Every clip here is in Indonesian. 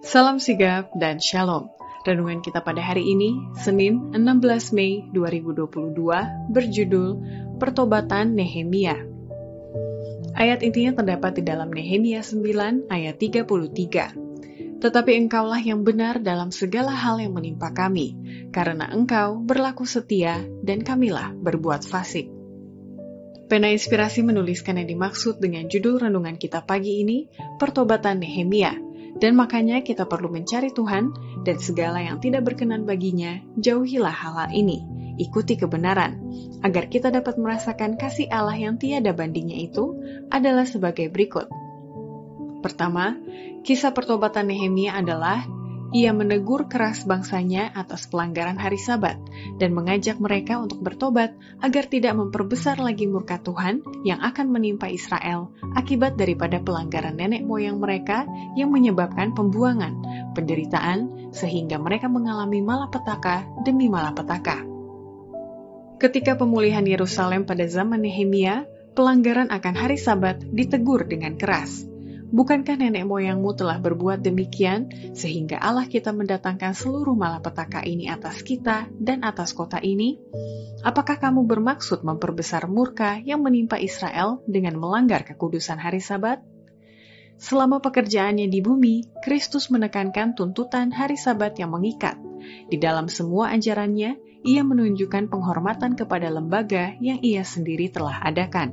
Salam sigap dan shalom. Renungan kita pada hari ini, Senin 16 Mei 2022, berjudul Pertobatan Nehemia. Ayat intinya terdapat di dalam Nehemia 9 ayat 33. Tetapi engkaulah yang benar dalam segala hal yang menimpa kami, karena engkau berlaku setia dan kamilah berbuat fasik. Pena Inspirasi menuliskan yang dimaksud dengan judul renungan kita pagi ini, Pertobatan Nehemia, dan makanya kita perlu mencari Tuhan dan segala yang tidak berkenan baginya, jauhilah hal-hal ini. Ikuti kebenaran, agar kita dapat merasakan kasih Allah yang tiada bandingnya itu adalah sebagai berikut. Pertama, kisah pertobatan Nehemia adalah ia menegur keras bangsanya atas pelanggaran hari Sabat dan mengajak mereka untuk bertobat agar tidak memperbesar lagi murka Tuhan yang akan menimpa Israel akibat daripada pelanggaran nenek moyang mereka yang menyebabkan pembuangan, penderitaan, sehingga mereka mengalami malapetaka demi malapetaka. Ketika pemulihan Yerusalem pada zaman Nehemia, pelanggaran akan hari Sabat ditegur dengan keras. Bukankah nenek moyangmu telah berbuat demikian, sehingga Allah kita mendatangkan seluruh malapetaka ini atas kita dan atas kota ini? Apakah kamu bermaksud memperbesar murka yang menimpa Israel dengan melanggar kekudusan hari Sabat? Selama pekerjaannya di bumi, Kristus menekankan tuntutan hari Sabat yang mengikat. Di dalam semua ajarannya, ia menunjukkan penghormatan kepada lembaga yang ia sendiri telah adakan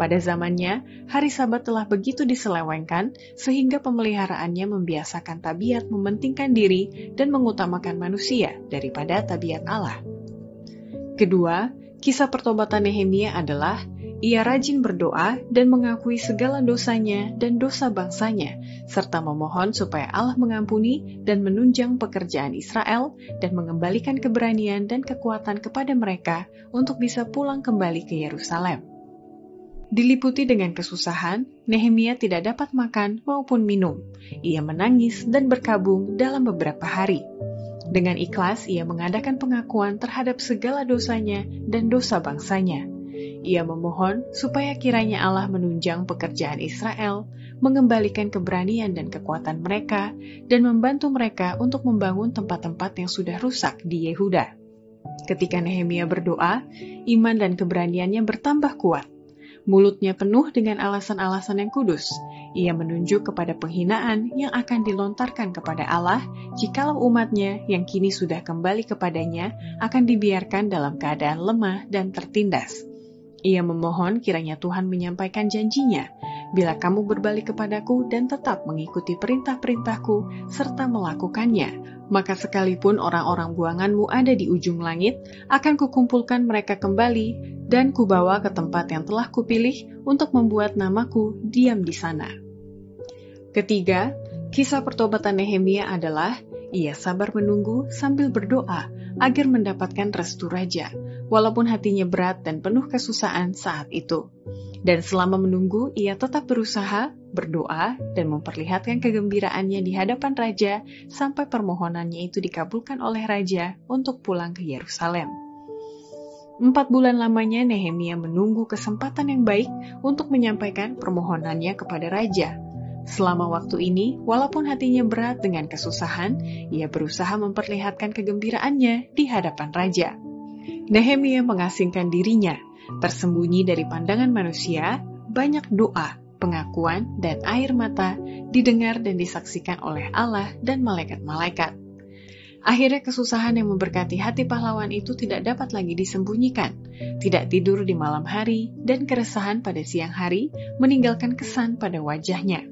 pada zamannya, hari Sabat telah begitu diselewengkan sehingga pemeliharaannya membiasakan tabiat mementingkan diri dan mengutamakan manusia daripada tabiat Allah. Kedua, kisah pertobatan Nehemia adalah ia rajin berdoa dan mengakui segala dosanya dan dosa bangsanya, serta memohon supaya Allah mengampuni dan menunjang pekerjaan Israel dan mengembalikan keberanian dan kekuatan kepada mereka untuk bisa pulang kembali ke Yerusalem. Diliputi dengan kesusahan, Nehemia tidak dapat makan maupun minum. Ia menangis dan berkabung dalam beberapa hari. Dengan ikhlas, ia mengadakan pengakuan terhadap segala dosanya dan dosa bangsanya. Ia memohon supaya kiranya Allah menunjang pekerjaan Israel, mengembalikan keberanian dan kekuatan mereka, dan membantu mereka untuk membangun tempat-tempat yang sudah rusak di Yehuda. Ketika Nehemia berdoa, iman dan keberaniannya bertambah kuat Mulutnya penuh dengan alasan-alasan yang kudus. Ia menunjuk kepada penghinaan yang akan dilontarkan kepada Allah jikalau umatnya yang kini sudah kembali kepadanya akan dibiarkan dalam keadaan lemah dan tertindas. Ia memohon kiranya Tuhan menyampaikan janjinya, bila kamu berbalik kepadaku dan tetap mengikuti perintah-perintahku serta melakukannya, maka sekalipun orang-orang buanganmu ada di ujung langit, akan kukumpulkan mereka kembali dan kubawa ke tempat yang telah kupilih untuk membuat namaku diam di sana. Ketiga, kisah pertobatan Nehemia adalah ia sabar menunggu sambil berdoa agar mendapatkan restu raja, walaupun hatinya berat dan penuh kesusahan saat itu. Dan selama menunggu, ia tetap berusaha, berdoa, dan memperlihatkan kegembiraannya di hadapan raja sampai permohonannya itu dikabulkan oleh raja untuk pulang ke Yerusalem. Empat bulan lamanya Nehemia menunggu kesempatan yang baik untuk menyampaikan permohonannya kepada raja. Selama waktu ini, walaupun hatinya berat dengan kesusahan, ia berusaha memperlihatkan kegembiraannya di hadapan raja. Nehemia mengasingkan dirinya Tersembunyi dari pandangan manusia, banyak doa, pengakuan, dan air mata didengar dan disaksikan oleh Allah dan malaikat-malaikat. Akhirnya kesusahan yang memberkati hati pahlawan itu tidak dapat lagi disembunyikan. Tidak tidur di malam hari dan keresahan pada siang hari meninggalkan kesan pada wajahnya.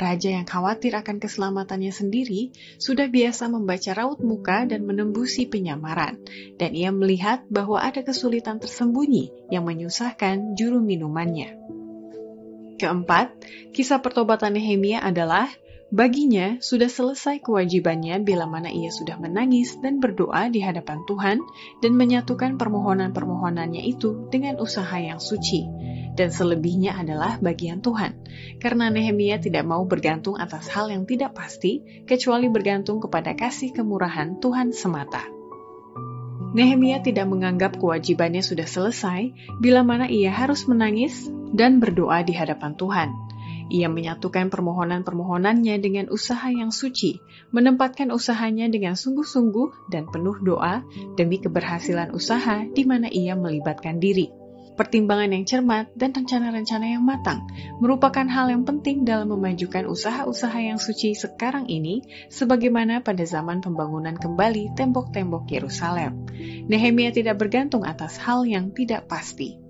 Raja yang khawatir akan keselamatannya sendiri sudah biasa membaca raut muka dan menembusi penyamaran, dan ia melihat bahwa ada kesulitan tersembunyi yang menyusahkan juru minumannya. Keempat, kisah pertobatan Nehemia adalah Baginya, sudah selesai kewajibannya bila mana ia sudah menangis dan berdoa di hadapan Tuhan dan menyatukan permohonan-permohonannya itu dengan usaha yang suci. Dan selebihnya adalah bagian Tuhan. Karena Nehemia tidak mau bergantung atas hal yang tidak pasti, kecuali bergantung kepada kasih kemurahan Tuhan semata. Nehemia tidak menganggap kewajibannya sudah selesai bila mana ia harus menangis dan berdoa di hadapan Tuhan Ia menyatukan permohonan-permohonannya dengan usaha yang suci, menempatkan usahanya dengan sungguh-sungguh dan penuh doa demi keberhasilan usaha di mana ia melibatkan diri. Pertimbangan yang cermat dan rencana-rencana yang matang merupakan hal yang penting dalam memajukan usaha-usaha yang suci sekarang ini, sebagaimana pada zaman pembangunan kembali tembok-tembok Yerusalem. Nehemia tidak bergantung atas hal yang tidak pasti.